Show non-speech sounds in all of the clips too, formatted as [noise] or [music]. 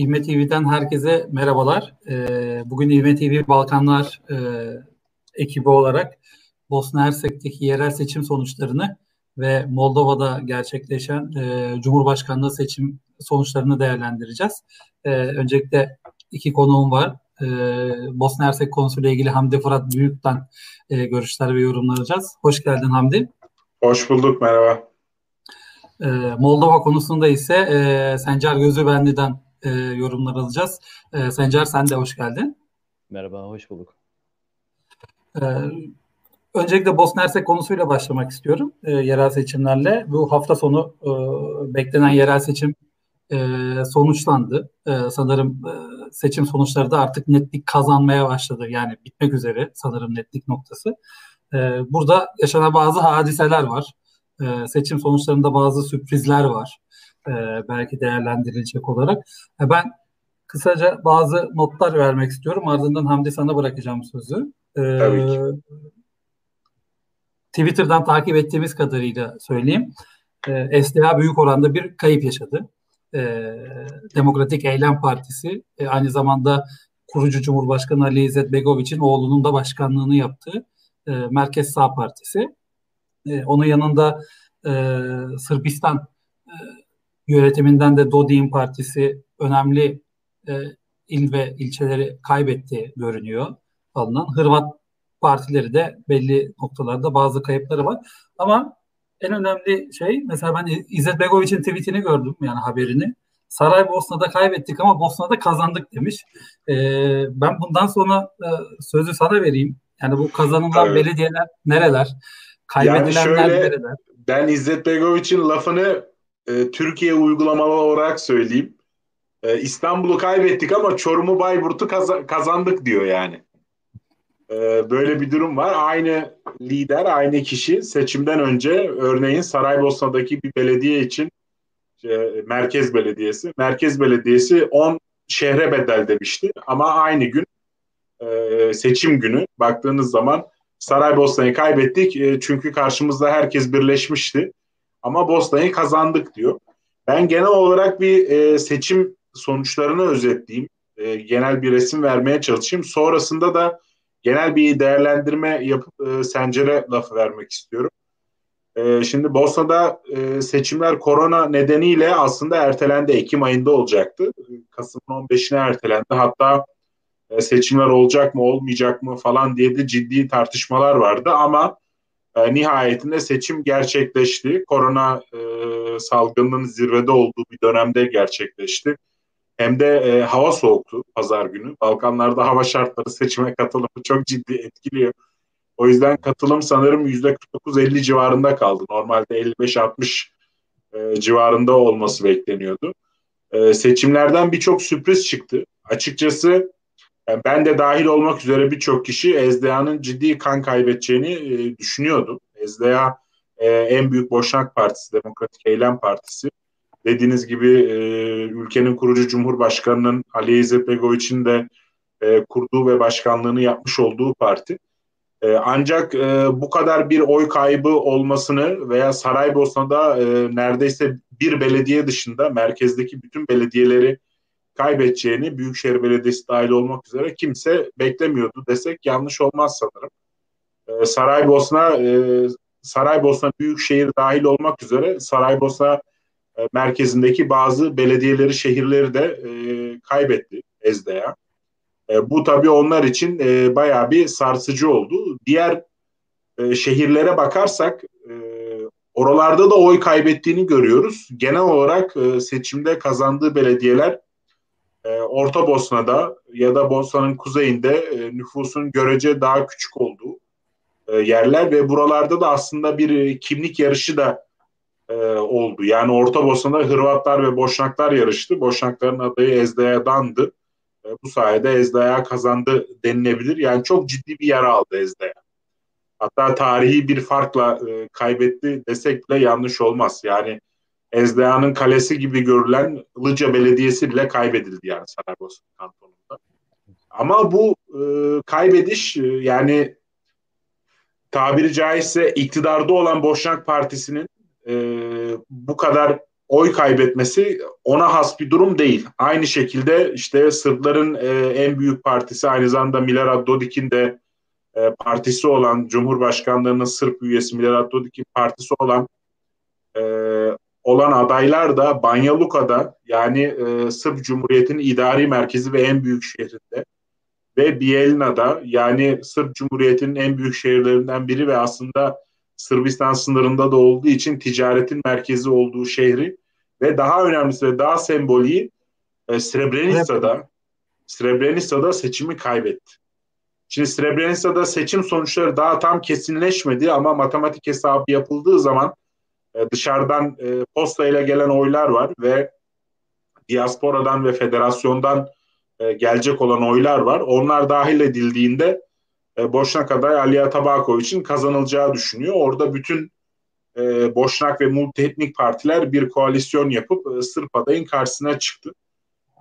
İvme TV'den herkese merhabalar. Ee, bugün İvme TV Balkanlar e, ekibi olarak Bosna Hersek'teki yerel seçim sonuçlarını ve Moldova'da gerçekleşen e, Cumhurbaşkanlığı seçim sonuçlarını değerlendireceğiz. E, öncelikle iki konuğum var. E, Bosna Hersek konusuyla ilgili Hamdi Fırat Büyük'ten e, görüşler ve yorumlar alacağız. Hoş geldin Hamdi. Hoş bulduk, merhaba. Moldova konusunda ise Sencer Gözübenli'den e, yorumlar alacağız. E, Sencer sen de hoş geldin. Merhaba, hoş bulduk. E, öncelikle Bosna Hersek konusuyla başlamak istiyorum. E, yerel seçimlerle. Bu hafta sonu e, beklenen yerel seçim e, sonuçlandı. E, sanırım e, seçim sonuçları da artık netlik kazanmaya başladı. Yani bitmek üzere sanırım netlik noktası. E, burada yaşanan bazı hadiseler var. E, seçim sonuçlarında bazı sürprizler var e, belki değerlendirilecek olarak. E, ben kısaca bazı notlar vermek istiyorum. Ardından Hamdi sana bırakacağım sözü. E, Tabii ki. Twitter'dan takip ettiğimiz kadarıyla söyleyeyim. E, SDA büyük oranda bir kayıp yaşadı. E, Demokratik Eylem Partisi e, aynı zamanda kurucu Cumhurbaşkanı Ali İzzet Begoviç'in oğlunun da başkanlığını yaptığı e, Merkez Sağ Partisi. E, onun yanında e, Sırbistan yönetiminden de Dodi'nin partisi önemli e, il ve ilçeleri kaybetti görünüyor alınan. Hırvat partileri de belli noktalarda bazı kayıpları var. Ama en önemli şey mesela ben İzzet Begoviç'in tweetini gördüm yani haberini. Saraybosna'da kaybettik ama Bosna'da kazandık demiş. Ee, ben bundan sonra e, sözü sana vereyim. Yani bu kazanılan evet. belediyeler nereler? Kaybedilenler yani şöyle, nereler? Ben İzzet Begoviç'in lafını e, Türkiye uygulamalı olarak söyleyeyim. E, İstanbul'u kaybettik ama Çorum'u Bayburt'u kaz- kazandık diyor yani. E, böyle bir durum var. Aynı lider, aynı kişi seçimden önce örneğin Saraybosna'daki bir belediye için e, Merkez Belediyesi, Merkez Belediyesi 10 şehre bedel demişti ama aynı gün e, seçim günü baktığınız zaman Saraybosna'yı kaybettik e, çünkü karşımızda herkes birleşmişti. Ama Bosna'yı kazandık diyor. Ben genel olarak bir e, seçim sonuçlarını özetleyeyim. E, genel bir resim vermeye çalışayım. Sonrasında da genel bir değerlendirme yapıp e, Sencer'e lafı vermek istiyorum. E, şimdi Bosna'da e, seçimler korona nedeniyle aslında ertelendi. Ekim ayında olacaktı. Kasım'ın 15'ine ertelendi. Hatta e, seçimler olacak mı olmayacak mı falan diye de ciddi tartışmalar vardı ama e, nihayetinde seçim gerçekleşti. Korona e, salgınının zirvede olduğu bir dönemde gerçekleşti. Hem de e, hava soğuktu pazar günü. Balkanlarda hava şartları seçime katılımı çok ciddi etkiliyor. O yüzden katılım sanırım %49-50 civarında kaldı. Normalde 55-60 e, civarında olması bekleniyordu. E, seçimlerden birçok sürpriz çıktı. Açıkçası ben de dahil olmak üzere birçok kişi Ezdea'nın ciddi kan kaybedeceğini e, düşünüyordu. Ezdea e, en büyük Boşnak Partisi, Demokratik Eylem Partisi. Dediğiniz gibi e, ülkenin kurucu Cumhurbaşkanı'nın Ali İzzet Begoviç'in de e, kurduğu ve başkanlığını yapmış olduğu parti. E, ancak e, bu kadar bir oy kaybı olmasını veya Saraybosna'da e, neredeyse bir belediye dışında merkezdeki bütün belediyeleri kaybedeceğini Büyükşehir Belediyesi dahil olmak üzere kimse beklemiyordu desek yanlış olmaz sanırım. Ee, Saraybosna e, Saraybosna Büyükşehir dahil olmak üzere Saraybosna e, merkezindeki bazı belediyeleri, şehirleri de e, kaybetti Ezde'ye. E, bu tabii onlar için e, bayağı bir sarsıcı oldu. Diğer e, şehirlere bakarsak e, oralarda da oy kaybettiğini görüyoruz. Genel olarak e, seçimde kazandığı belediyeler e, Orta Bosna'da ya da Bosna'nın kuzeyinde e, nüfusun görece daha küçük olduğu e, yerler ve buralarda da aslında bir kimlik yarışı da e, oldu. Yani Orta Bosna'da Hırvatlar ve Boşnaklar yarıştı. Boşnakların adayı Ezdaya'dandı. E, bu sayede Ezdaya kazandı denilebilir. Yani çok ciddi bir yara aldı Ezdaya. Hatta tarihi bir farkla e, kaybetti desek bile yanlış olmaz. Yani Ezdea'nın kalesi gibi görülen Ilıca Belediyesi bile kaybedildi yani Saraybosna kantonunda. Ama bu e, kaybediş e, yani tabiri caizse iktidarda olan Boşnak Partisi'nin e, bu kadar oy kaybetmesi ona has bir durum değil. Aynı şekilde işte Sırpların e, en büyük partisi aynı zamanda Milorad Dodik'in de e, partisi olan Cumhurbaşkanlığının Sırp üyesi Milorad Dodik'in partisi olan e, olan adaylar da Banja Luka'da yani e, Sırp Cumhuriyeti'nin idari merkezi ve en büyük şehrinde ve Bijeljina'da yani Sırp Cumhuriyeti'nin en büyük şehirlerinden biri ve aslında Sırbistan sınırında da olduğu için ticaretin merkezi olduğu şehri ve daha önemlisi ve daha semboliği e, Srebrenica'da Srebrenica'da seçimi kaybetti. Şimdi Srebrenica'da seçim sonuçları daha tam kesinleşmedi ama matematik hesabı yapıldığı zaman e, dışarıdan e, posta ile gelen oylar var ve diasporadan ve federasyondan e, gelecek olan oylar var. Onlar dahil edildiğinde e, Boşnak aday Ali Atabako için kazanılacağı düşünüyor. Orada bütün e, Boşnak ve multietnik partiler bir koalisyon yapıp e, Sırp adayın karşısına çıktı.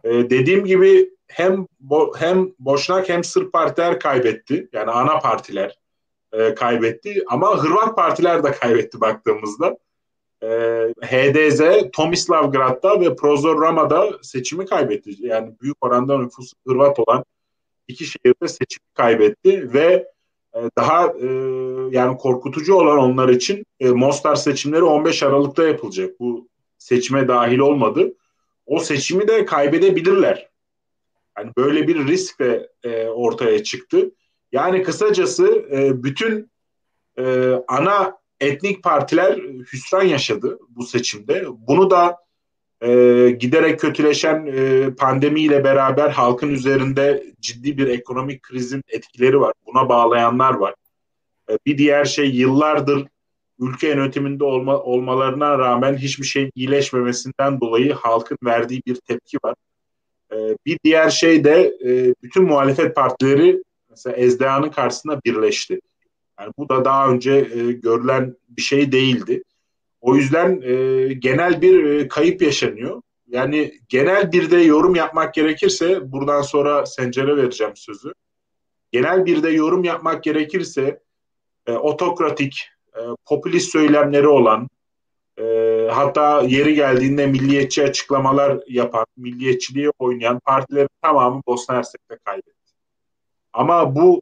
E, dediğim gibi hem Bo, hem Boşnak hem Sırp partiler kaybetti. Yani ana partiler e, kaybetti ama Hırvat partiler de kaybetti baktığımızda. E, HDZ Tomislavgrad'da ve Prozor Rama'da seçimi kaybetti. Yani büyük oranda nüfusu Hırvat olan iki şehirde seçimi kaybetti ve e, daha e, yani korkutucu olan onlar için e, Mostar seçimleri 15 Aralık'ta yapılacak. Bu seçime dahil olmadı. O seçimi de kaybedebilirler. Yani böyle bir risk de e, ortaya çıktı. Yani kısacası e, bütün e, ana etnik partiler hüsran yaşadı bu seçimde. Bunu da e, giderek kötüleşen e, pandemiyle beraber halkın üzerinde ciddi bir ekonomik krizin etkileri var. Buna bağlayanlar var. E, bir diğer şey yıllardır ülke yönetiminde olma, olmalarına rağmen hiçbir şeyin iyileşmemesinden dolayı halkın verdiği bir tepki var. E, bir diğer şey de e, bütün muhalefet partileri mesela SDA'nın karşısında birleşti. Yani bu da daha önce e, görülen bir şey değildi. O yüzden e, genel bir e, kayıp yaşanıyor. Yani genel bir de yorum yapmak gerekirse buradan sonra Sencer'e vereceğim sözü. Genel bir de yorum yapmak gerekirse e, otokratik, e, popülist söylemleri olan e, hatta yeri geldiğinde milliyetçi açıklamalar yapan, milliyetçiliği oynayan partilerin tamamı Bosna Hersek'te kaybetti. Ama bu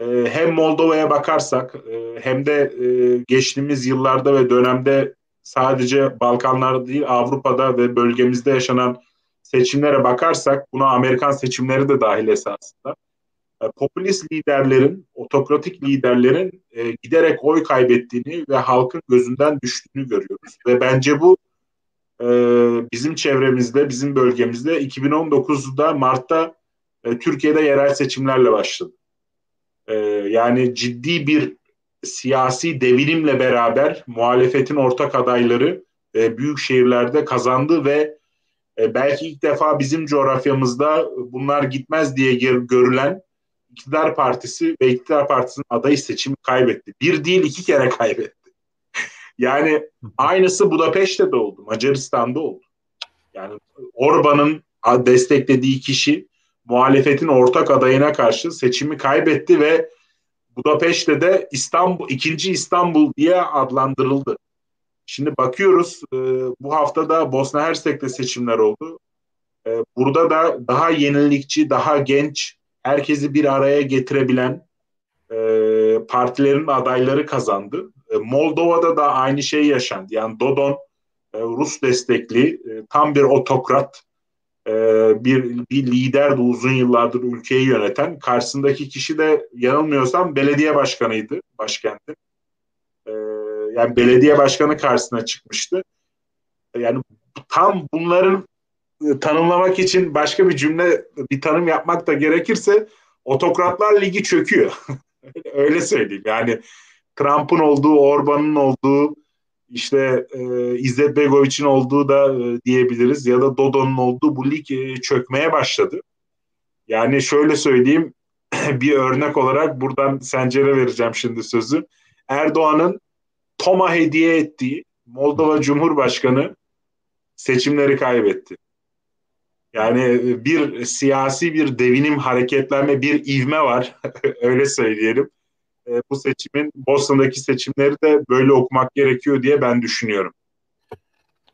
hem Moldova'ya bakarsak e, hem de e, geçtiğimiz yıllarda ve dönemde sadece Balkanlarda değil Avrupa'da ve bölgemizde yaşanan seçimlere bakarsak buna Amerikan seçimleri de dahil esasında. E, popülist liderlerin, otokratik liderlerin giderek oy kaybettiğini ve halkın gözünden düştüğünü görüyoruz. Ve bence bu bizim çevremizde, bizim bölgemizde 2019'da Mart'ta Türkiye'de yerel seçimlerle başladı. E, yani ciddi bir siyasi devinimle beraber muhalefetin ortak adayları e, büyük şehirlerde kazandı ve e, belki ilk defa bizim coğrafyamızda bunlar gitmez diye görülen iktidar partisi ve iktidar partisinin adayı seçimi kaybetti. Bir değil iki kere kaybetti. [laughs] yani aynısı Budapeşte de oldu, Macaristan'da oldu. Yani Orban'ın desteklediği kişi muhalefetin ortak adayına karşı seçimi kaybetti ve Budapeşte de İstanbul ikinci İstanbul diye adlandırıldı. Şimdi bakıyoruz e, bu hafta da Bosna Hersek'te seçimler oldu. E, burada da daha yenilikçi, daha genç, herkesi bir araya getirebilen e, partilerin adayları kazandı. E, Moldova'da da aynı şey yaşandı. Yani Dodon e, Rus destekli, e, tam bir otokrat, e, bir, bir lider de uzun yıllardır ülkeyi yöneten. Karşısındaki kişi de yanılmıyorsam belediye başkanıydı başkentin. E, yani belediye başkanı karşısına çıkmıştı. Yani tam bunların e, tanımlamak için başka bir cümle, bir tanım yapmak da gerekirse otokratlar ligi çöküyor. [laughs] Öyle söyleyeyim. Yani Trump'ın olduğu, Orban'ın olduğu, işte e, İzzet Begoviç'in olduğu da e, diyebiliriz ya da Dodo'nun olduğu bu lig e, çökmeye başladı. Yani şöyle söyleyeyim [clears throat] bir örnek olarak buradan Sencer'e vereceğim şimdi sözü. Erdoğan'ın Toma hediye ettiği Moldova Cumhurbaşkanı seçimleri kaybetti. Yani e, bir siyasi bir devinim hareketlenme, bir ivme var. [laughs] Öyle söyleyelim e, bu seçimin Boston'daki seçimleri de böyle okumak gerekiyor diye ben düşünüyorum.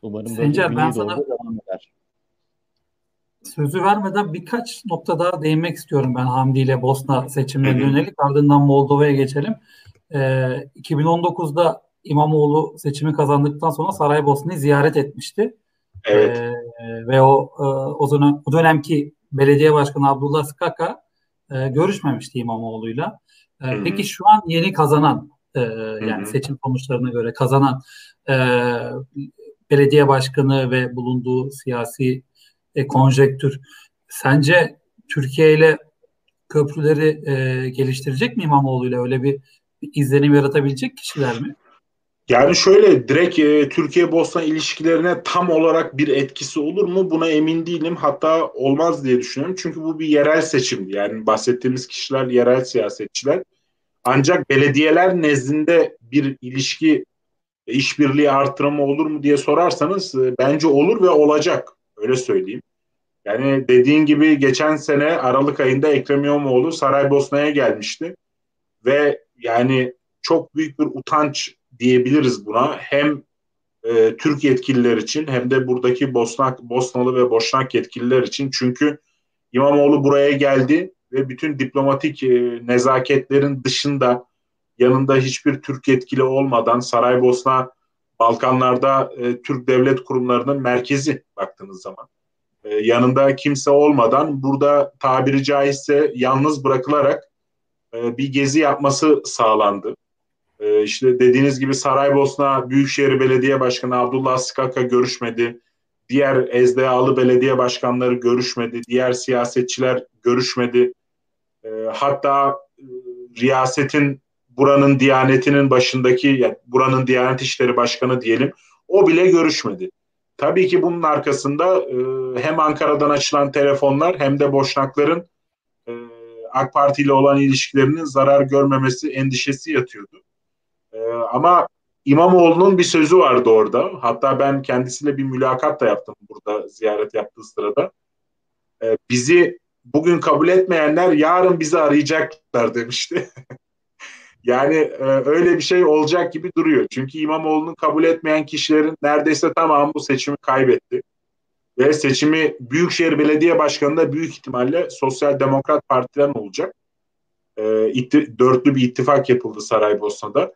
Umarım Sencer, ben sana devam eder. Sözü vermeden birkaç nokta daha değinmek istiyorum ben Hamdi ile Bosna seçimlerine yönelik. Ardından Moldova'ya geçelim. Ee, 2019'da İmamoğlu seçimi kazandıktan sonra Saraybosna'yı ziyaret etmişti. Evet. Ee, ve o e, o dönem o dönemki belediye başkanı Abdullah Skaka e, görüşmemişti İmamoğlu'yla. E, peki şu an yeni kazanan e, yani seçim sonuçlarına göre kazanan e, belediye başkanı ve bulunduğu siyasi e, konjektür sence Türkiye ile köprüleri e, geliştirecek mi İmamoğlu ile? Öyle bir, bir izlenim yaratabilecek kişiler mi? Yani şöyle direkt e, Türkiye-Bosna ilişkilerine tam olarak bir etkisi olur mu buna emin değilim. Hatta olmaz diye düşünüyorum. Çünkü bu bir yerel seçim. Yani bahsettiğimiz kişiler yerel siyasetçiler. Ancak belediyeler nezdinde bir ilişki işbirliği artırımı olur mu diye sorarsanız e, bence olur ve olacak. Öyle söyleyeyim. Yani dediğin gibi geçen sene Aralık ayında Ekrem İmamoğlu Saraybosna'ya gelmişti. Ve yani çok büyük bir utanç diyebiliriz buna. Hem e, Türk yetkililer için hem de buradaki Bosnak, Bosnalı ve Boşnak yetkililer için. Çünkü İmamoğlu buraya geldi ve bütün diplomatik e, nezaketlerin dışında yanında hiçbir Türk yetkili olmadan Saraybosna Balkanlarda e, Türk devlet kurumlarının merkezi baktığınız zaman. E, yanında kimse olmadan burada tabiri caizse yalnız bırakılarak e, bir gezi yapması sağlandı. E, işte dediğiniz gibi Saraybosna Büyükşehir Belediye Başkanı Abdullah Skaka görüşmedi. Diğer SDA'lı belediye başkanları görüşmedi. Diğer siyasetçiler görüşmedi. E, hatta e, riyasetin buranın diyanetinin başındaki yani buranın diyanet işleri başkanı diyelim o bile görüşmedi. Tabii ki bunun arkasında e, hem Ankara'dan açılan telefonlar hem de Boşnakların e, AK Parti ile olan ilişkilerinin zarar görmemesi endişesi yatıyordu. E, ama İmamoğlu'nun bir sözü vardı orada. Hatta ben kendisiyle bir mülakat da yaptım burada ziyaret yaptığı sırada. E, bizi bugün kabul etmeyenler yarın bizi arayacaklar demişti. [laughs] Yani e, öyle bir şey olacak gibi duruyor. Çünkü İmamoğlu'nu kabul etmeyen kişilerin neredeyse tamamı bu seçimi kaybetti. Ve seçimi Büyükşehir Belediye Başkanı da büyük ihtimalle Sosyal Demokrat Parti'den olacak. E, itti, dörtlü bir ittifak yapıldı Saraybosna'da.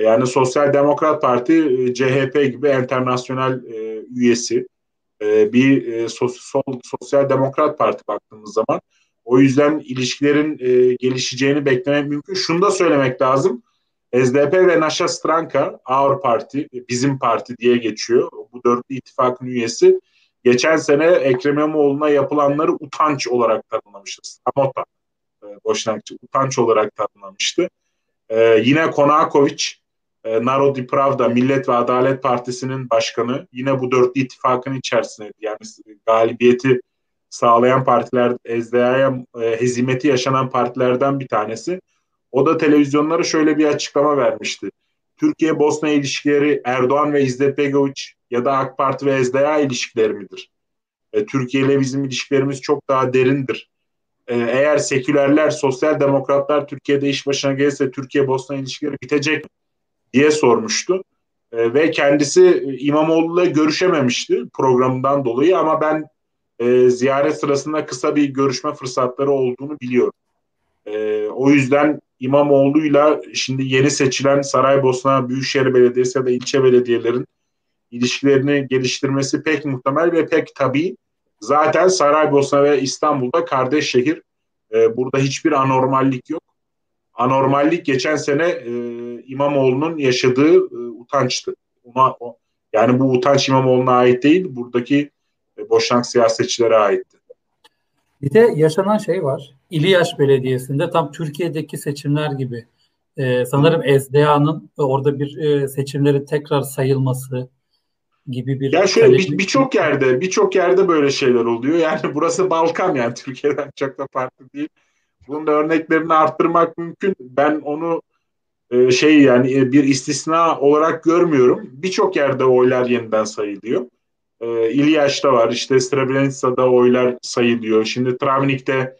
E, yani Sosyal Demokrat Parti e, CHP gibi internasyonel e, üyesi. E, bir e, sos, sol, Sosyal Demokrat Parti baktığımız zaman o yüzden ilişkilerin e, gelişeceğini beklemek mümkün. Şunu da söylemek lazım. SDP ve Naša Stranka, Our Parti, bizim parti diye geçiyor. Bu dörtlü ittifakın üyesi. Geçen sene Ekrem İmamoğlu'na yapılanları utanç olarak tanımlamıştı. Stamota, e, Boşnakçı, utanç olarak tanımlamıştı. E, yine Konakovic, e, Narodi Pravda, Millet ve Adalet Partisi'nin başkanı yine bu dörtlü ittifakın içerisinde. Yani galibiyeti sağlayan partiler, SDA'ya e, hezimeti yaşanan partilerden bir tanesi. O da televizyonlara şöyle bir açıklama vermişti. Türkiye-Bosna ilişkileri Erdoğan ve İzzet Begoviç ya da AK Parti ve SDA ilişkileri midir? E, Türkiye ile bizim ilişkilerimiz çok daha derindir. E, eğer sekülerler, sosyal demokratlar Türkiye'de iş başına gelirse Türkiye-Bosna ilişkileri bitecek mi? Diye sormuştu. E, ve kendisi e, İmamoğlu'yla görüşememişti programından dolayı ama ben e, ziyaret sırasında kısa bir görüşme fırsatları olduğunu biliyorum. E, o yüzden İmamoğlu'yla şimdi yeni seçilen Saraybosna Büyükşehir Belediyesi ya da ilçe belediyelerin ilişkilerini geliştirmesi pek muhtemel ve pek tabii. Zaten Saraybosna ve İstanbul'da kardeş şehir. E, burada hiçbir anormallik yok. Anormallik geçen sene e, İmamoğlu'nun yaşadığı e, utançtı. Ona, o, yani bu utanç İmamoğlu'na ait değil. Buradaki Boşnak siyasetçilere aitti. Bir de yaşanan şey var. İliyaş Belediyesi'nde tam Türkiye'deki seçimler gibi e, sanırım SDA'nın orada bir e, seçimlerin tekrar sayılması gibi bir Ya şöyle birçok bir yerde birçok yerde böyle şeyler oluyor. Yani burası Balkan yani Türkiye'den çok da farklı değil. Bunun da örneklerini arttırmak mümkün. Ben onu e, şey yani e, bir istisna olarak görmüyorum. Birçok yerde oylar yeniden sayılıyor. E, İlyaş'ta var. İşte Srebrenica'da oylar sayılıyor. Şimdi Travnik'te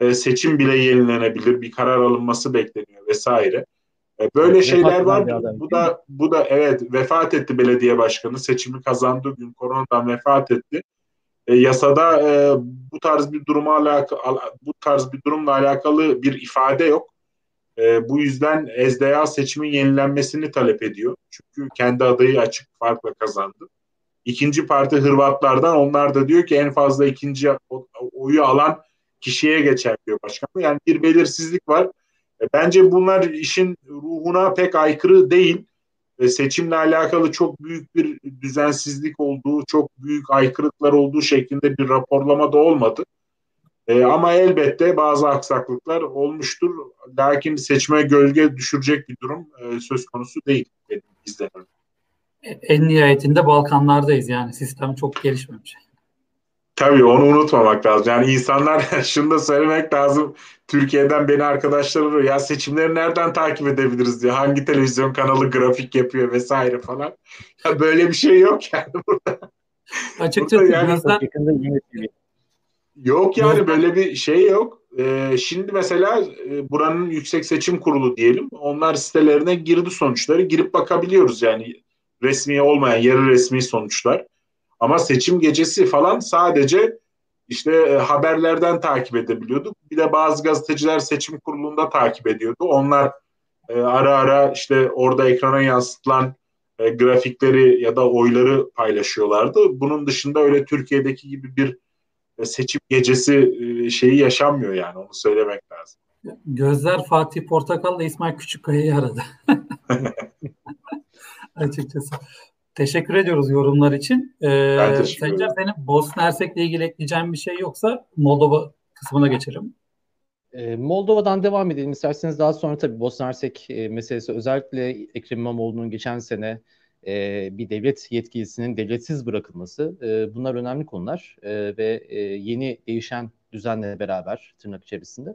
e, seçim bile yenilenebilir. Bir karar alınması bekleniyor vesaire. E, böyle evet, şeyler var. Bu da bu da evet vefat etti belediye başkanı. Seçimi kazandığı gün koronadan vefat etti. E, yasada e, bu tarz bir duruma alakalı bu tarz bir durumla alakalı bir ifade yok. E, bu yüzden SDA seçimin yenilenmesini talep ediyor. Çünkü kendi adayı açık farkla kazandı. İkinci parti Hırvatlardan onlar da diyor ki en fazla ikinci oyu alan kişiye geçer diyor başkan. Yani bir belirsizlik var. Bence bunlar işin ruhuna pek aykırı değil. E, seçimle alakalı çok büyük bir düzensizlik olduğu, çok büyük aykırılıklar olduğu şeklinde bir raporlama da olmadı. E, ama elbette bazı aksaklıklar olmuştur. Lakin seçime gölge düşürecek bir durum e, söz konusu değil benim izlemem. En nihayetinde Balkanlardayız yani sistem çok gelişmemiş. Tabii onu unutmamak lazım. Yani insanlar [laughs] şunu da söylemek lazım. Türkiye'den beni arkadaşlar arıyor. Ya seçimleri nereden takip edebiliriz diye. Hangi televizyon kanalı grafik yapıyor vesaire falan. Ya böyle bir şey yok yani [laughs] burada. Açıkçası burada yani, yakında Yok yani böyle bir şey yok. Ee, şimdi mesela e, buranın Yüksek Seçim Kurulu diyelim. Onlar sitelerine girdi sonuçları. Girip bakabiliyoruz yani resmi olmayan yarı resmi sonuçlar. Ama seçim gecesi falan sadece işte e, haberlerden takip edebiliyorduk. Bir de bazı gazeteciler seçim kurulunda takip ediyordu. Onlar e, ara ara işte orada ekrana yansıtılan e, grafikleri ya da oyları paylaşıyorlardı. Bunun dışında öyle Türkiye'deki gibi bir seçim gecesi şeyi yaşanmıyor yani onu söylemek lazım. Gözler Fatih Portakal'la İsmail Küçükkaya'yı aradı. [laughs] Açıkçası. Teşekkür ediyoruz yorumlar için. Ee, ben teşekkür Sencer senin Bosna Hersek'le ilgili ekleyeceğin bir şey yoksa Moldova kısmına geçelim. Ee, Moldova'dan devam edelim isterseniz daha sonra tabii Bosna Hersek e, meselesi özellikle Ekrem İmamoğlu'nun geçen sene e, bir devlet yetkilisinin devletsiz bırakılması e, bunlar önemli konular e, ve e, yeni değişen düzenle beraber tırnak içerisinde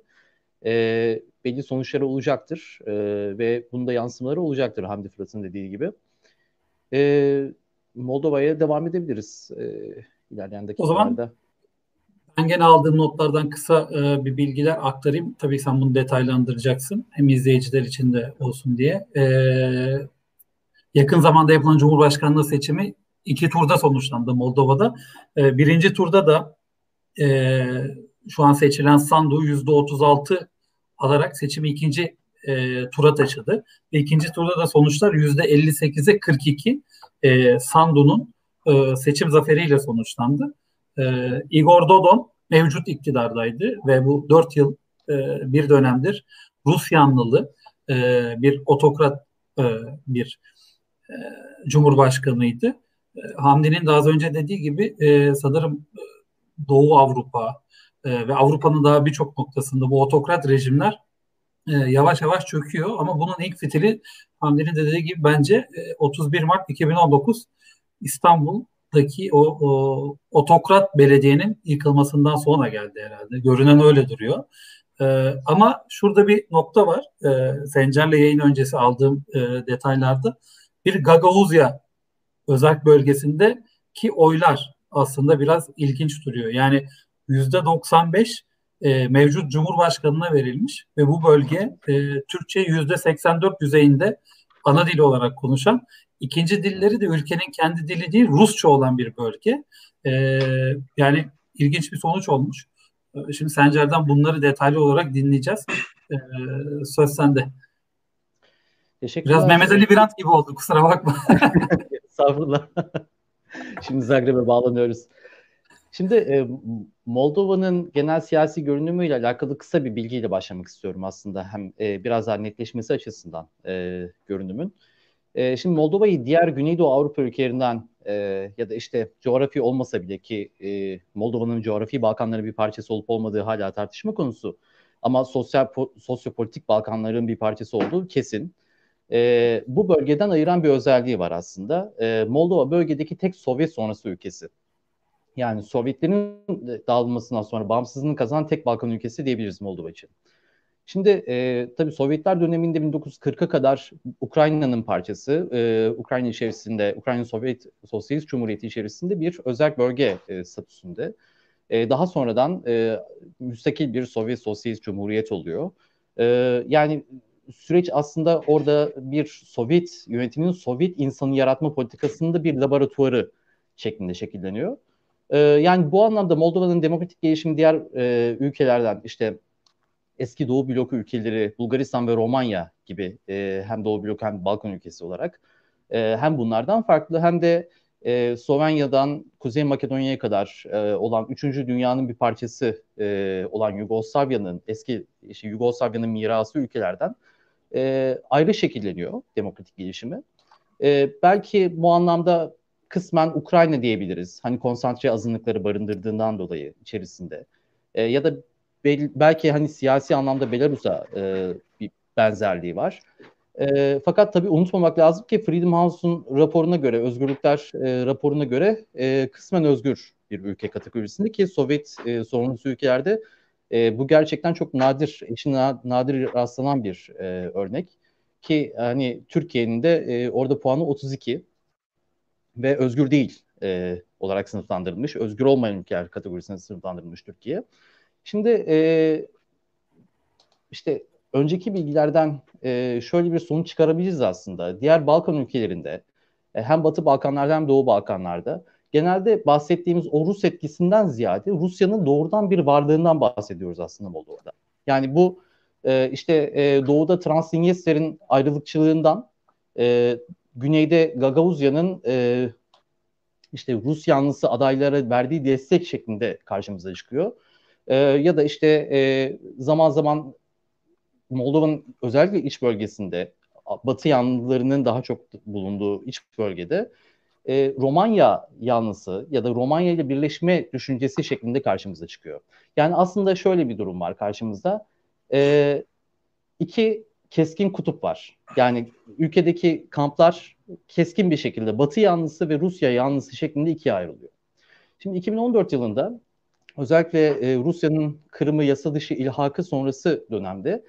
e, belli sonuçları olacaktır e, ve bunda yansımaları olacaktır Hamdi Fırat'ın dediği gibi. E, Moldova'ya devam edebiliriz e, ilerleyen dakikalarda. O zaman ben gene aldığım notlardan kısa e, bir bilgiler aktarayım. Tabii sen bunu detaylandıracaksın. Hem izleyiciler için de olsun diye. E, yakın zamanda yapılan Cumhurbaşkanlığı seçimi iki turda sonuçlandı Moldova'da. E, birinci turda da e, şu an seçilen Sandu yüzde 36 alarak seçimi ikinci e, tura taşıdı. Ve ikinci turda da sonuçlar yüzde 58'e 42 e, Sandu'nun e, seçim zaferiyle sonuçlandı. E, Igor Dodon mevcut iktidardaydı ve bu dört yıl e, bir dönemdir Rus yanlılı e, bir otokrat e, bir e, cumhurbaşkanıydı. E, Hamdi'nin daha az önce dediği gibi e, sanırım e, Doğu Avrupa e, ve Avrupa'nın daha birçok noktasında bu otokrat rejimler e, yavaş yavaş çöküyor. Ama bunun ilk fitili Hamdi'nin dediği gibi bence e, 31 Mart 2019 İstanbul'daki o, o otokrat belediyenin yıkılmasından sonra geldi herhalde. Görünen öyle duruyor. Ee, ama şurada bir nokta var. Ee, Sencer'le yayın öncesi aldığım e, detaylarda bir Gagavuzya özel bölgesinde ki oylar aslında biraz ilginç duruyor. Yani yüzde 95 e, mevcut Cumhurbaşkanı'na verilmiş ve bu bölge e, Türkçe yüzde 84 düzeyinde ana dil olarak konuşan ikinci dilleri de ülkenin kendi dili değil Rusça olan bir bölge. E, yani ilginç bir sonuç olmuş. E, şimdi Sencer'den bunları detaylı olarak dinleyeceğiz. E, söz sende. Biraz Mehmet Ali Birant gibi oldu kusura bakma. [laughs] Estağfurullah. Şimdi Zagreb'e bağlanıyoruz. Şimdi e, Moldova'nın genel siyasi görünümüyle alakalı kısa bir bilgiyle başlamak istiyorum aslında. Hem e, biraz daha netleşmesi açısından e, görünümün. E, şimdi Moldova'yı diğer Güneydoğu Avrupa ülkelerinden e, ya da işte coğrafi olmasa bile ki e, Moldova'nın coğrafi Balkanların bir parçası olup olmadığı hala tartışma konusu. Ama sosyal po- sosyopolitik Balkanların bir parçası olduğu kesin. E, bu bölgeden ayıran bir özelliği var aslında. E, Moldova bölgedeki tek Sovyet sonrası ülkesi. Yani Sovyetlerin dağılmasından sonra bağımsızlığını kazanan tek Balkan ülkesi diyebiliriz Moldova için. Şimdi e, tabii Sovyetler döneminde 1940'a kadar Ukrayna'nın parçası, e, Ukrayna içerisinde, Ukrayna Sovyet Sosyalist Cumhuriyeti içerisinde bir özel bölge e, statüsünde. E, daha sonradan e, müstakil bir Sovyet Sosyalist Cumhuriyet oluyor. E, yani süreç aslında orada bir Sovyet yönetiminin Sovyet insanı yaratma politikasında bir laboratuvarı şeklinde şekilleniyor. E, yani bu anlamda Moldova'nın demokratik gelişimi diğer e, ülkelerden işte eski Doğu bloku ülkeleri Bulgaristan ve Romanya gibi e, hem Doğu bloku hem Balkan ülkesi olarak e, hem bunlardan farklı hem de e, Slovenya'dan Kuzey Makedonya'ya kadar e, olan üçüncü dünyanın bir parçası e, olan Yugoslavya'nın eski işte Yugoslavya'nın mirası ülkelerden e, ayrı şekilleniyor demokratik gelişimi. E, belki bu anlamda kısmen Ukrayna diyebiliriz. Hani konsantre azınlıkları barındırdığından dolayı içerisinde. E, ya da bel, belki hani siyasi anlamda Belarus'a e, bir benzerliği var. E, fakat tabii unutmamak lazım ki Freedom House'un raporuna göre, Özgürlükler e, raporuna göre e, kısmen özgür bir ülke kategorisinde ki Sovyet e, sorumlusu ülkelerde e, bu gerçekten çok nadir, eşin nadir rastlanan bir e, örnek. Ki hani Türkiye'nin de e, orada puanı 32 ve özgür değil e, olarak sınıflandırılmış. Özgür olmayan ülkeler kategorisine sınıflandırılmış Türkiye. Şimdi e, işte önceki bilgilerden e, şöyle bir sonuç çıkarabiliriz aslında. Diğer Balkan ülkelerinde e, hem Batı Balkanlarda hem Doğu Balkanlarda genelde bahsettiğimiz o Rus etkisinden ziyade Rusya'nın doğrudan bir varlığından bahsediyoruz aslında Moldova'da. Yani bu e, işte e, doğuda Transnistrya'nın ayrılıkçılığından e, güneyde Gagavuzya'nın e, işte Rus yanlısı adaylara verdiği destek şeklinde karşımıza çıkıyor. E, ya da işte e, zaman zaman Moldova'nın özellikle iç bölgesinde Batı yanlılarının daha çok bulunduğu iç bölgede e, Romanya yanlısı ya da Romanya ile birleşme düşüncesi şeklinde karşımıza çıkıyor. Yani aslında şöyle bir durum var karşımızda. E, iki keskin kutup var. Yani ülkedeki kamplar keskin bir şekilde Batı yanlısı ve Rusya yanlısı şeklinde ikiye ayrılıyor. Şimdi 2014 yılında özellikle e, Rusya'nın Kırım'ı yasa dışı ilhakı sonrası dönemde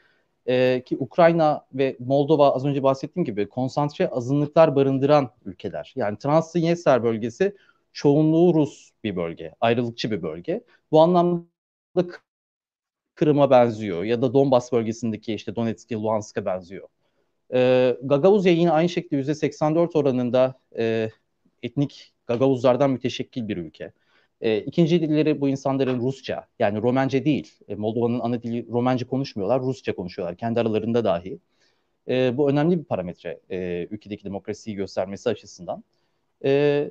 e, ki Ukrayna ve Moldova az önce bahsettiğim gibi konsantre azınlıklar barındıran ülkeler. Yani Transnistria bölgesi çoğunluğu Rus bir bölge, ayrılıkçı bir bölge. Bu anlamda Kırım'a benziyor ya da Donbas bölgesindeki işte Donetsk'e, Luhansk'a benziyor. E, Gagavuzya yine aynı şekilde %84 oranında e, etnik Gagavuzlardan müteşekkil bir ülke. E, ikinci dilleri bu insanların Rusça yani Romence değil. E, Moldova'nın ana dili Romence konuşmuyorlar, Rusça konuşuyorlar kendi aralarında dahi. E, bu önemli bir parametre e, ülkedeki demokrasiyi göstermesi açısından. E,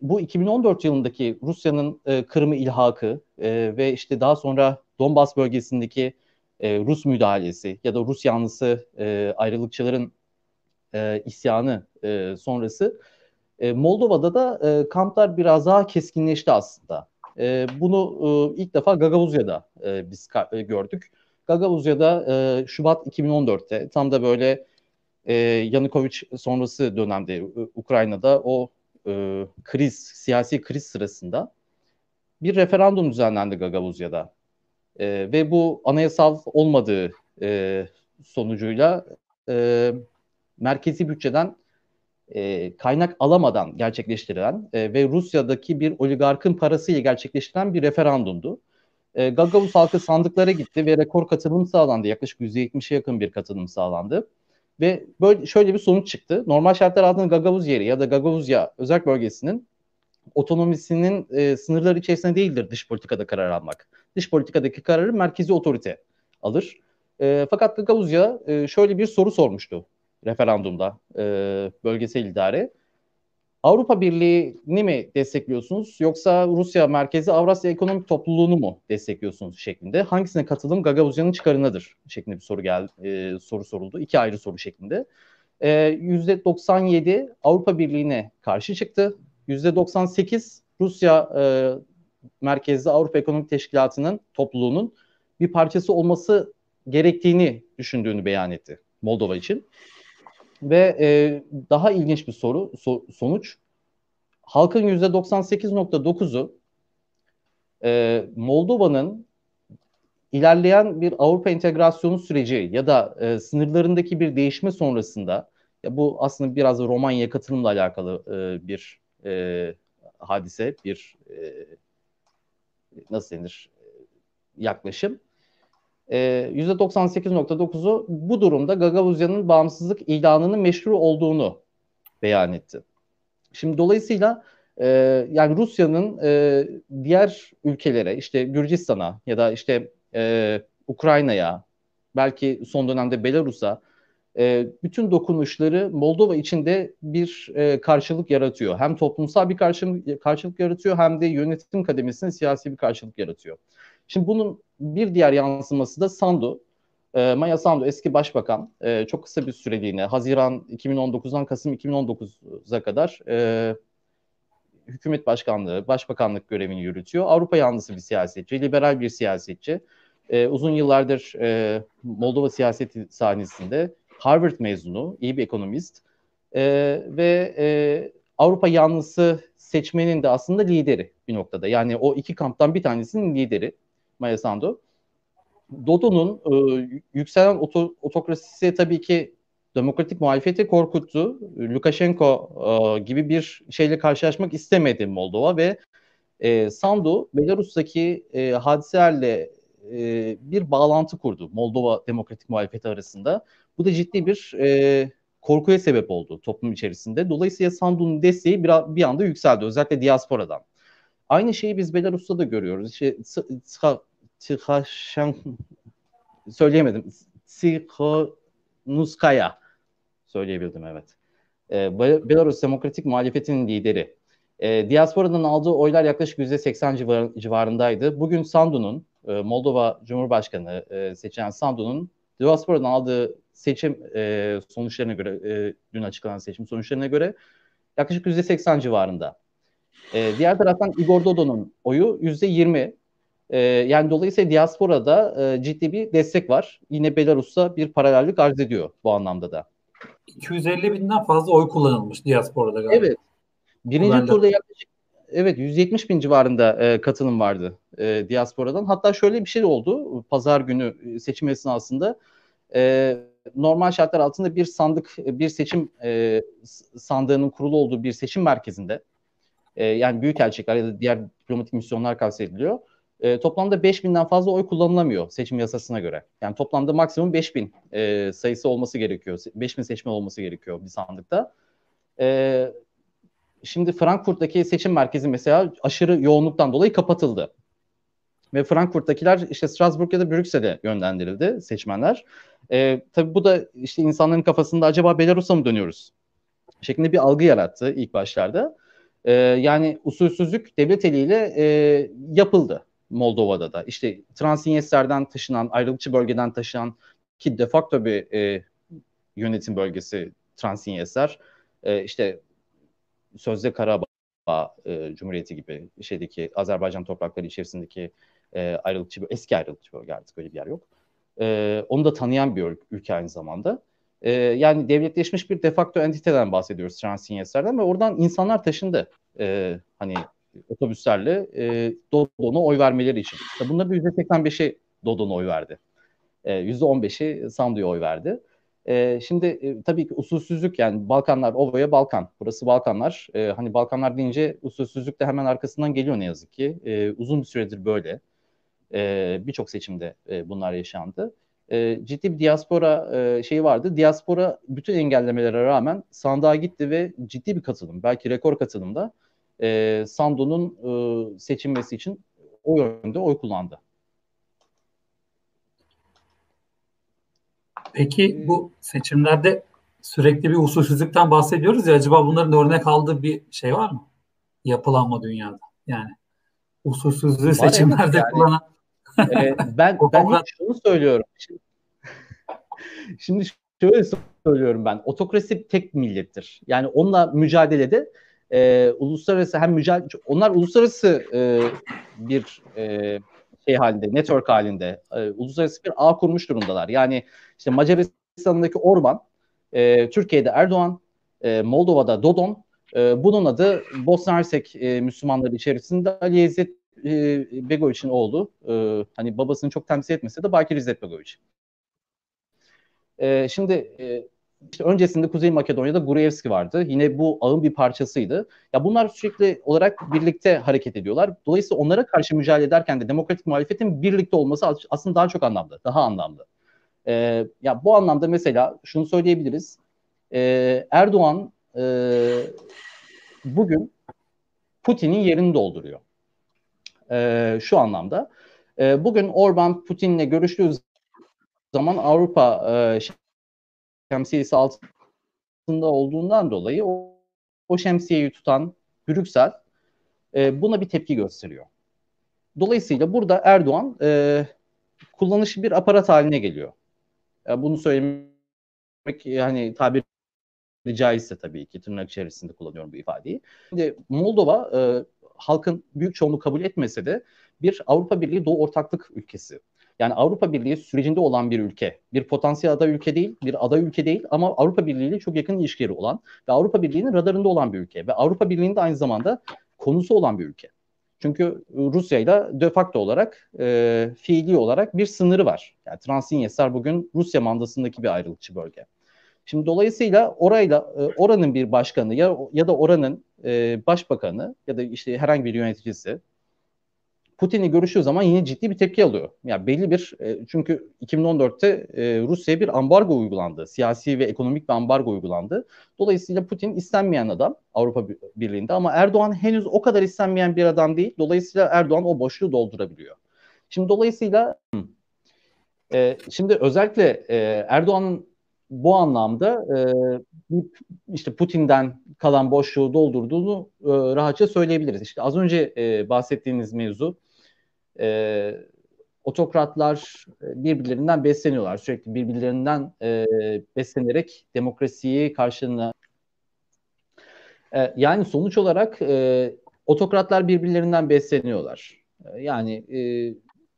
bu 2014 yılındaki Rusya'nın e, Kırım'ı ilhakı e, ve işte daha sonra Donbas bölgesindeki e, Rus müdahalesi ya da Rus yanlısı e, ayrılıkçıların e, isyanı e, sonrası e, Moldova'da da e, kamplar biraz daha keskinleşti aslında. E, bunu e, ilk defa Gagavuzya'da e, biz e, gördük. Gagavuzya'da e, Şubat 2014'te tam da böyle e, Yanukovic sonrası dönemde e, Ukrayna'da o e, kriz, siyasi kriz sırasında bir referandum düzenlendi Gagavuzya'da. E, ve bu anayasal olmadığı e, sonucuyla e, merkezi bütçeden e, kaynak alamadan gerçekleştirilen e, ve Rusya'daki bir oligarkın parasıyla gerçekleştirilen bir referandumdu. E, Gagavuz halkı sandıklara gitti ve rekor katılım sağlandı. Yaklaşık %70'e yakın bir katılım sağlandı. Ve böyle şöyle bir sonuç çıktı. Normal şartlar altında Gagavuz yeri ya da Gagavuzya özel bölgesinin otonomisinin e, sınırları içerisinde değildir dış politikada karar almak. Dış politikadaki kararı merkezi otorite alır. E, fakat Gagavuzya e, şöyle bir soru sormuştu referandumda e, bölgesel idare. Avrupa Birliği'ni mi destekliyorsunuz yoksa Rusya merkezi Avrasya Ekonomik Topluluğunu mu destekliyorsunuz şeklinde? Hangisine katılım Gagavuzya'nın çıkarınadır şeklinde bir soru geldi, e, soru soruldu. İki ayrı soru şeklinde. E, %97 Avrupa Birliği'ne karşı çıktı. %98 Rusya e, merkezli Avrupa Ekonomik Teşkilatı'nın topluluğunun bir parçası olması gerektiğini düşündüğünü beyan etti Moldova için. Ve e, daha ilginç bir soru so, sonuç. Halkın %98.9'u e, Moldova'nın ilerleyen bir Avrupa entegrasyonu süreci ya da e, sınırlarındaki bir değişme sonrasında ya bu aslında biraz da Romanya'ya katılımla alakalı e, bir e, hadise, bir e, nasıl denir yaklaşım. E, %98.9'u bu durumda Gagavuzya'nın bağımsızlık ilanının meşru olduğunu beyan etti. Şimdi dolayısıyla e, yani Rusya'nın e, diğer ülkelere işte Gürcistan'a ya da işte e, Ukrayna'ya belki son dönemde Belarus'a e, bütün dokunuşları Moldova içinde bir e, karşılık yaratıyor. Hem toplumsal bir karşılık, karşılık yaratıyor hem de yönetim kademesinde siyasi bir karşılık yaratıyor. Şimdi bunun bir diğer yansıması da Sandu. E, Maya Sandu eski başbakan e, çok kısa bir süreliğine Haziran 2019'dan Kasım 2019'a kadar e, hükümet başkanlığı, başbakanlık görevini yürütüyor. Avrupa yanlısı bir siyasetçi, liberal bir siyasetçi. E, uzun yıllardır e, Moldova siyaseti sahnesinde Harvard mezunu, iyi bir ekonomist e, ve e, Avrupa yanlısı seçmenin de aslında lideri bir noktada. Yani o iki kamptan bir tanesinin lideri Maya Sandu. Dodo'nun e, yükselen oto, otokrasisi tabii ki demokratik muhalefeti korkuttu. Lukashenko e, gibi bir şeyle karşılaşmak istemedi Moldova ve e, Sandu Belarus'taki e, hadiselerle e, bir bağlantı kurdu Moldova demokratik muhalefeti arasında. Bu da ciddi bir e, korkuya sebep oldu toplum içerisinde. Dolayısıyla Sandu'nun desteği bir, bir anda yükseldi özellikle diasporadan. Aynı şeyi biz Belarus'ta da görüyoruz. İşte Tıhaşan söyleyemedim. Tsikhanuskaya söyleyebildim evet. Ee, Belarus Demokratik Muhalefeti'nin lideri. E, diasporadan aldığı oylar yaklaşık %80 civar, civarındaydı. Bugün Sandu'nun, e, Moldova Cumhurbaşkanı e, seçilen Sandu'nun diasporadan aldığı seçim e, sonuçlarına göre, e, dün açıklanan seçim sonuçlarına göre yaklaşık %80 civarında. E, diğer taraftan Igor Dodon'un oyu %20. E, yani dolayısıyla diasporada e, ciddi bir destek var. Yine Belarus'a bir paralellik arz ediyor bu anlamda da. 250 binden fazla oy kullanılmış diasporada galiba. Evet. Birinci Haberle. turda yaklaşık evet 170 bin civarında e, katılım vardı e, diasporadan. Hatta şöyle bir şey oldu. Pazar günü e, seçim esnasında e, normal şartlar altında bir sandık, bir seçim e, sandığının kurulu olduğu bir seçim merkezinde e, yani büyük elçilikler ya da diğer diplomatik misyonlar kastediliyor. E, toplamda 5000'den fazla oy kullanılamıyor seçim yasasına göre. Yani toplamda maksimum 5000 e, sayısı olması gerekiyor. 5000 seçmen olması gerekiyor bir sandıkta. E, şimdi Frankfurt'taki seçim merkezi mesela aşırı yoğunluktan dolayı kapatıldı. Ve Frankfurt'takiler işte Strasbourg ya da Brüksel'e yönlendirildi seçmenler. E, tabii bu da işte insanların kafasında acaba Belarus'a mı dönüyoruz? şeklinde bir algı yarattı ilk başlarda. E, yani usulsüzlük devlet eliyle e, yapıldı Moldova'da da. İşte Transinyester'den taşınan, ayrılıkçı bölgeden taşınan ki de facto bir e, yönetim bölgesi Transinyester. E, işte Sözde Karabağ e, Cumhuriyeti gibi şeydeki Azerbaycan toprakları içerisindeki e, ayrılıkçı eski ayrılıkçı bölge artık böyle bir yer yok. E, onu da tanıyan bir ülke aynı zamanda. E, yani devletleşmiş bir defakto entiteden bahsediyoruz Transinyester'den ve oradan insanlar taşındı. E, hani otobüslerle e, Dodon'a oy vermeleri için. Bunların %85'i Dodon'a oy verdi. E, %15'i Sandu'ya oy verdi. E, şimdi e, tabii ki usulsüzlük yani Balkanlar Ova'ya Balkan. Burası Balkanlar. E, hani Balkanlar deyince usulsüzlük de hemen arkasından geliyor ne yazık ki. E, uzun bir süredir böyle. E, Birçok seçimde e, bunlar yaşandı. E, ciddi bir diaspora e, şeyi vardı. Diaspora bütün engellemelere rağmen sandığa gitti ve ciddi bir katılım, belki rekor katılımda e, Sando'nun e, seçilmesi için o yönde oy kullandı. Peki bu seçimlerde sürekli bir usulsüzlükten bahsediyoruz ya acaba bunların örnek aldığı bir şey var mı? Yapılanma dünyada. Yani usulsüzlüğü seçimlerde yani, kullanan e, ben [laughs] ben hep şunu söylüyorum. Şimdi, şimdi şöyle söylüyorum ben. Otokrasi tek millettir. Yani onunla mücadelede e, uluslararası hem mücadele onlar uluslararası e, bir e, şey halinde, network halinde e, uluslararası bir ağ kurmuş durumdalar. Yani işte Macaristan'daki Orban, e, Türkiye'de Erdoğan, e, Moldova'da Dodon, e, bunun adı Bosna Hersek e, Müslümanları içerisinde Ali İzzet e, Begoviç'in oğlu. E, hani babasını çok temsil etmese de Bakir İzzet Begoviç. E, şimdi e, işte öncesinde Kuzey Makedonya'da Gruevski vardı. Yine bu ağın bir parçasıydı. Ya bunlar sürekli olarak birlikte hareket ediyorlar. Dolayısıyla onlara karşı mücadele ederken de demokratik muhalefetin birlikte olması aslında daha çok anlamlı, daha anlamlı. Ee, ya bu anlamda mesela şunu söyleyebiliriz. Ee, Erdoğan e, bugün Putin'in yerini dolduruyor. Ee, şu anlamda. E, bugün Orban Putin'le görüştüğü zaman Avrupa e, şemsiyesi altında olduğundan dolayı o, o şemsiyeyi tutan Brüksel e, buna bir tepki gösteriyor. Dolayısıyla burada Erdoğan e, kullanışlı bir aparat haline geliyor. E, bunu söylemek yani tabiri caizse tabii ki tırnak içerisinde kullanıyorum bu ifadeyi. Şimdi Moldova e, halkın büyük çoğunluğu kabul etmese de bir Avrupa Birliği Doğu Ortaklık ülkesi. Yani Avrupa Birliği sürecinde olan bir ülke. Bir potansiyel aday ülke değil, bir aday ülke değil ama Avrupa Birliği ile çok yakın ilişkileri olan ve Avrupa Birliği'nin radarında olan bir ülke. Ve Avrupa Birliği'nde aynı zamanda konusu olan bir ülke. Çünkü Rusya ile de facto olarak, e, fiili olarak bir sınırı var. Yani Transnistria bugün Rusya mandasındaki bir ayrılıkçı bölge. Şimdi dolayısıyla orayla e, oranın bir başkanı ya ya da oranın e, başbakanı ya da işte herhangi bir yöneticisi Putin'i görüştüğü zaman yine ciddi bir tepki alıyor. Yani belli bir e, çünkü 2014'te e, Rusya'ya bir ambargo uygulandı. Siyasi ve ekonomik bir ambargo uygulandı. Dolayısıyla Putin istenmeyen adam Avrupa Birliği'nde ama Erdoğan henüz o kadar istenmeyen bir adam değil. Dolayısıyla Erdoğan o boşluğu doldurabiliyor. Şimdi dolayısıyla e, şimdi özellikle Erdoğan'ın bu anlamda e, işte Putin'den kalan boşluğu doldurduğunu rahatça söyleyebiliriz. İşte az önce bahsettiğiniz mevzu e, otokratlar e, birbirlerinden besleniyorlar. Sürekli birbirlerinden e, beslenerek demokrasiyi karşılığına e, yani sonuç olarak e, otokratlar birbirlerinden besleniyorlar. E, yani e,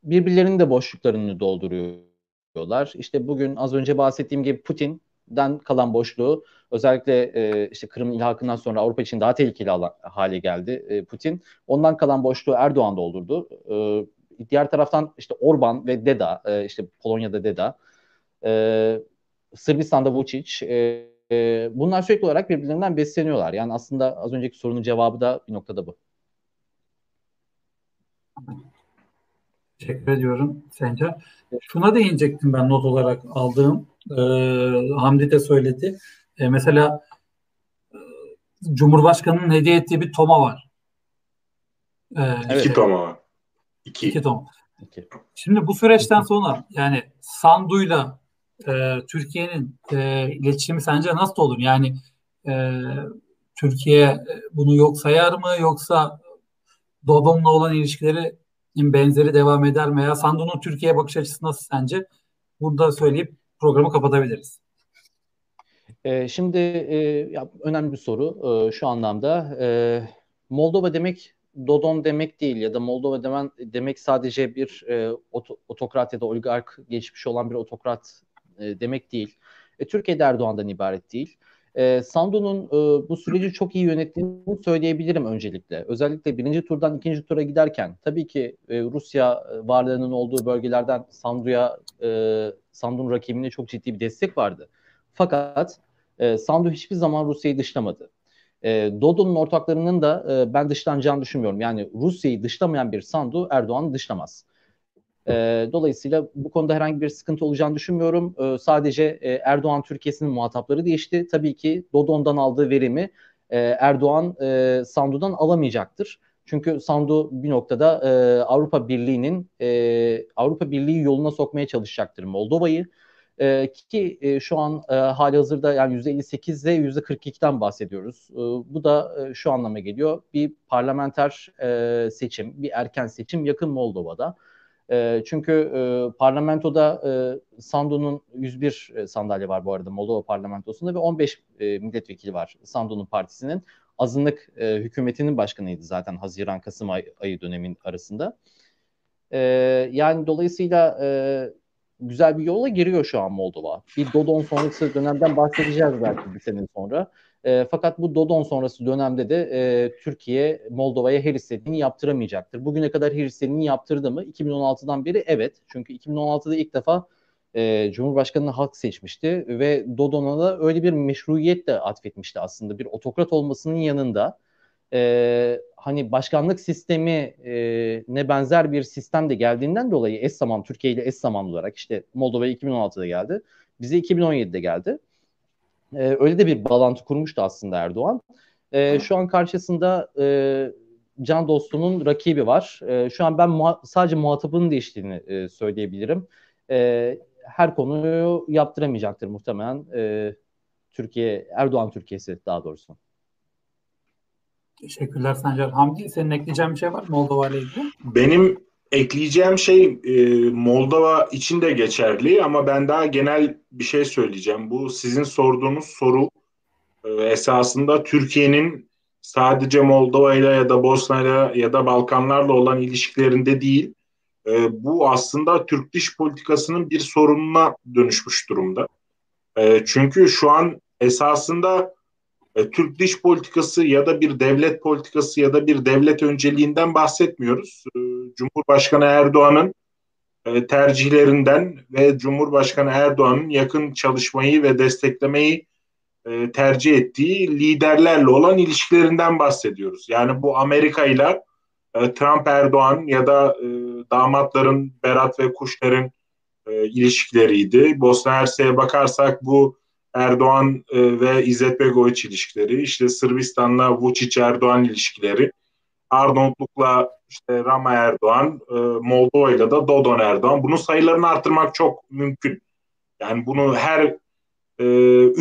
birbirlerinin de boşluklarını dolduruyorlar. İşte bugün az önce bahsettiğim gibi Putin'den kalan boşluğu özellikle e, işte Kırım ilhakından sonra Avrupa için daha tehlikeli hale geldi e, Putin. Ondan kalan boşluğu Erdoğan doldurdu. E, diğer taraftan işte Orban ve Deda, e, işte Polonya'da Deda, e, Sırbistan'da Vučić, e, e, bunlar sürekli olarak birbirlerinden besleniyorlar. Yani aslında az önceki sorunun cevabı da bir noktada bu. Teşekkür ediyorum Sencer. Şuna değinecektim ben not olarak aldığım. E, Hamdi de söyledi. E, mesela e, Cumhurbaşkanı'nın hediye ettiği bir toma var. E, evet. İki toma var. İki. İki tom. İki. Şimdi bu süreçten sonra yani Sandu'yla e, Türkiye'nin e, iletişimi sence nasıl olur? Yani e, Türkiye bunu yok sayar mı yoksa Dodon'la olan ilişkileri benzeri devam eder mi? Ya Sandu'nun Türkiye bakış açısı nasıl sence? Bunu da söyleyip programı kapatabiliriz. E, şimdi e, ya, önemli bir soru e, şu anlamda. E, Moldova demek Dodon demek değil ya da Moldova demen, demek sadece bir e, otokrat ya da oligark geçmiş olan bir otokrat e, demek değil. E, Türkiye'de Erdoğan'dan ibaret değil. E, Sandu'nun e, bu süreci çok iyi yönettiğini söyleyebilirim öncelikle. Özellikle birinci turdan ikinci tura giderken tabii ki e, Rusya e, varlığının olduğu bölgelerden Sandu'ya e, Sandu'nun rakibine çok ciddi bir destek vardı. Fakat e, Sandu hiçbir zaman Rusya'yı dışlamadı. E, Dodo'nun ortaklarının da e, ben dışlanacağını düşünmüyorum. Yani Rusya'yı dışlamayan bir Sandu Erdoğan'ı dışlamaz. E, dolayısıyla bu konuda herhangi bir sıkıntı olacağını düşünmüyorum. E, sadece e, Erdoğan Türkiye'sinin muhatapları değişti. Tabii ki Dodon'dan aldığı verimi e, Erdoğan e, Sandu'dan alamayacaktır. Çünkü Sandu bir noktada e, Avrupa Birliği'nin e, Avrupa Birliği yoluna sokmaya çalışacaktır Moldova'yı. E, ki e, şu an e, hali hazırda yani %58 ile %42'den bahsediyoruz. E, bu da e, şu anlama geliyor. Bir parlamenter e, seçim, bir erken seçim yakın Moldova'da. E, çünkü e, parlamentoda e, Sandu'nun 101 sandalye var bu arada Moldova parlamentosunda ve 15 e, milletvekili var Sandu'nun partisinin. Azınlık e, hükümetinin başkanıydı zaten Haziran-Kasım ay, ayı dönemin arasında. E, yani dolayısıyla e, güzel bir yola giriyor şu an Moldova. Bir Dodon sonrası dönemden bahsedeceğiz belki bir sene sonra. E, fakat bu Dodon sonrası dönemde de e, Türkiye Moldova'ya her istediğini yaptıramayacaktır. Bugüne kadar her istediğini yaptırdı mı? 2016'dan beri evet. Çünkü 2016'da ilk defa E, Cumhurbaşkanını halk seçmişti ve Dodon'a da öyle bir meşruiyet de atfetmişti aslında. Bir otokrat olmasının yanında e, hani başkanlık sistemi e, ne benzer bir sistem de geldiğinden dolayı eş zaman Türkiye ile eş zamanlı olarak işte Moldova 2016'da geldi. Bize 2017'de geldi. E, öyle de bir bağlantı kurmuştu aslında Erdoğan. E, şu an karşısında e, can dostunun rakibi var. E, şu an ben muha- sadece muhatabının değiştiğini e, söyleyebilirim. E, her konuyu yaptıramayacaktır muhtemelen e, Türkiye Erdoğan Türkiye'si daha doğrusu. Teşekkürler Sancar. Hamdi senin ekleyeceğin bir şey var mı Moldova ile ilgili? Benim ekleyeceğim şey e, Moldova için de geçerli ama ben daha genel bir şey söyleyeceğim. Bu sizin sorduğunuz soru e, esasında Türkiye'nin sadece Moldova ile ya da Bosna ile ya da Balkanlarla olan ilişkilerinde değil, e, bu aslında Türk dış politikasının bir sorununa dönüşmüş durumda. E, çünkü şu an esasında e, Türk dış politikası ya da bir devlet politikası ya da bir devlet önceliğinden bahsetmiyoruz. E, Cumhurbaşkanı Erdoğan'ın e, tercihlerinden ve Cumhurbaşkanı Erdoğan'ın yakın çalışmayı ve desteklemeyi e, tercih ettiği liderlerle olan ilişkilerinden bahsediyoruz. Yani bu Amerika ile e, Trump Erdoğan ya da e, damatların Berat ve Kuşner'in e, ilişkileriydi. Bosna Hersek'e bakarsak bu Erdoğan e, ve İzzet Begoviç ilişkileri, işte Sırbistan'la Vučić Erdoğan ilişkileri, Arnavutluk'la işte Rama Erdoğan, e, Moldova'yla da Dodon Erdoğan. Bunun sayılarını artırmak çok mümkün. Yani bunu her e,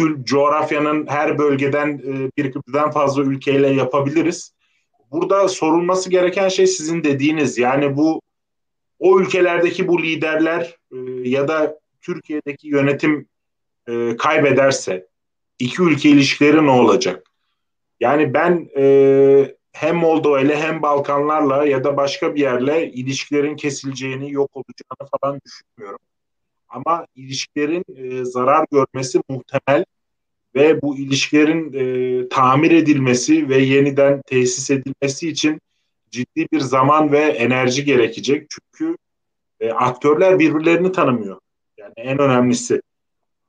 ül, coğrafyanın her bölgeden e, birden fazla ülkeyle yapabiliriz. Burada sorulması gereken şey sizin dediğiniz. Yani bu o ülkelerdeki bu liderler ya da Türkiye'deki yönetim e, kaybederse iki ülke ilişkileri ne olacak? Yani ben e, hem Moldova ile hem Balkanlarla ya da başka bir yerle ilişkilerin kesileceğini, yok olacağını falan düşünmüyorum. Ama ilişkilerin e, zarar görmesi muhtemel ve bu ilişkilerin e, tamir edilmesi ve yeniden tesis edilmesi için ciddi bir zaman ve enerji gerekecek. Çünkü e, aktörler birbirlerini tanımıyor. Yani en önemlisi.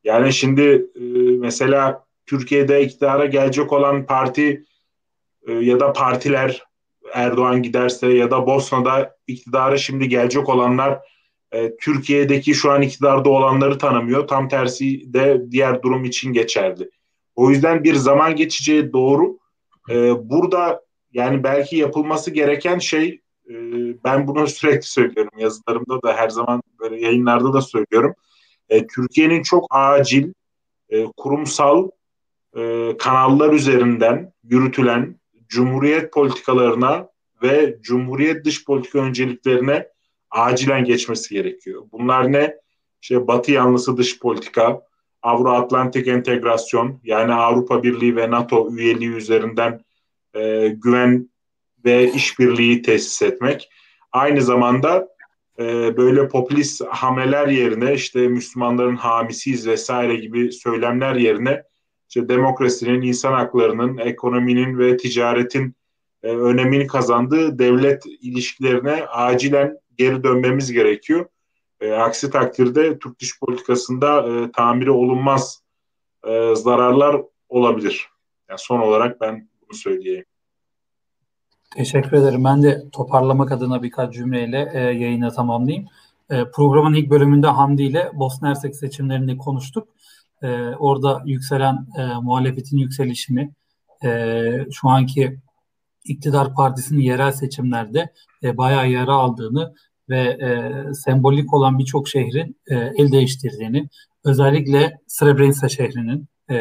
Yani şimdi e, mesela Türkiye'de iktidara gelecek olan parti e, ya da partiler Erdoğan giderse ya da Bosna'da iktidara şimdi gelecek olanlar e, Türkiye'deki şu an iktidarda olanları tanımıyor. Tam tersi de diğer durum için geçerli. O yüzden bir zaman geçeceği doğru. Burada yani belki yapılması gereken şey ben bunu sürekli söylüyorum yazılarımda da her zaman böyle yayınlarda da söylüyorum. E, Türkiye'nin çok acil e, kurumsal e, kanallar üzerinden yürütülen cumhuriyet politikalarına ve cumhuriyet dış politika önceliklerine acilen geçmesi gerekiyor. Bunlar ne? İşte Batı yanlısı dış politika, Avro-Atlantik entegrasyon yani Avrupa Birliği ve NATO üyeliği üzerinden e, güven ve işbirliği tesis etmek. Aynı zamanda e, böyle popülist hamleler yerine işte Müslümanların hamisiyiz vesaire gibi söylemler yerine işte demokrasinin, insan haklarının, ekonominin ve ticaretin e, önemini kazandığı devlet ilişkilerine acilen geri dönmemiz gerekiyor. E, aksi takdirde Türk dış politikasında e, tamiri olunmaz e, zararlar olabilir. Yani son olarak ben bunu söyleyeyim. Teşekkür ederim. Ben de toparlamak adına birkaç cümleyle e, yayını tamamlayayım. E, programın ilk bölümünde Hamdi ile Bosna Hersek seçimlerini konuştuk. E, orada yükselen e, muhalefetin yükselişini, e, şu anki iktidar partisinin yerel seçimlerde e, bayağı yara aldığını ve e, sembolik olan birçok şehrin e, el değiştirdiğini, özellikle Srebrenica şehrinin e,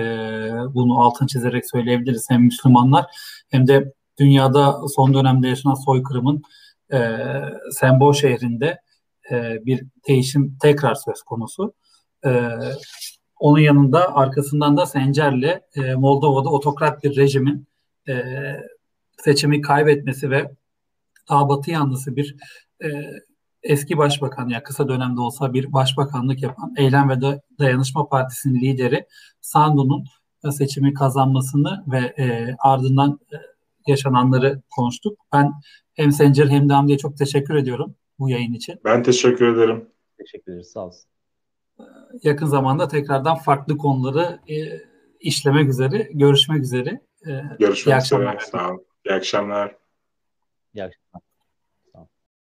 bunu altın çizerek söyleyebiliriz hem Müslümanlar hem de dünyada son dönemde yaşanan soykırımın e, sembol şehrinde e, bir değişim tekrar söz konusu. E, onun yanında arkasından da Sencer'le e, Moldova'da otokrat bir rejimin e, seçimi kaybetmesi ve daha batı yanlısı bir e, eski başbakan ya kısa dönemde olsa bir başbakanlık yapan Eylem ve Dayanışma Partisi'nin lideri Sandu'nun seçimi kazanmasını ve e, ardından e, yaşananları konuştuk. Ben hem Sencer hem de Hamdi'ye çok teşekkür ediyorum bu yayın için. Ben teşekkür ederim. Teşekkür ederiz. Sağ olsun. Ee, yakın zamanda tekrardan farklı konuları e, işlemek üzere. Görüşmek üzere. E, görüşmek üzere. Akşamlar. Sağ olun. İyi akşamlar. İyi akşamlar.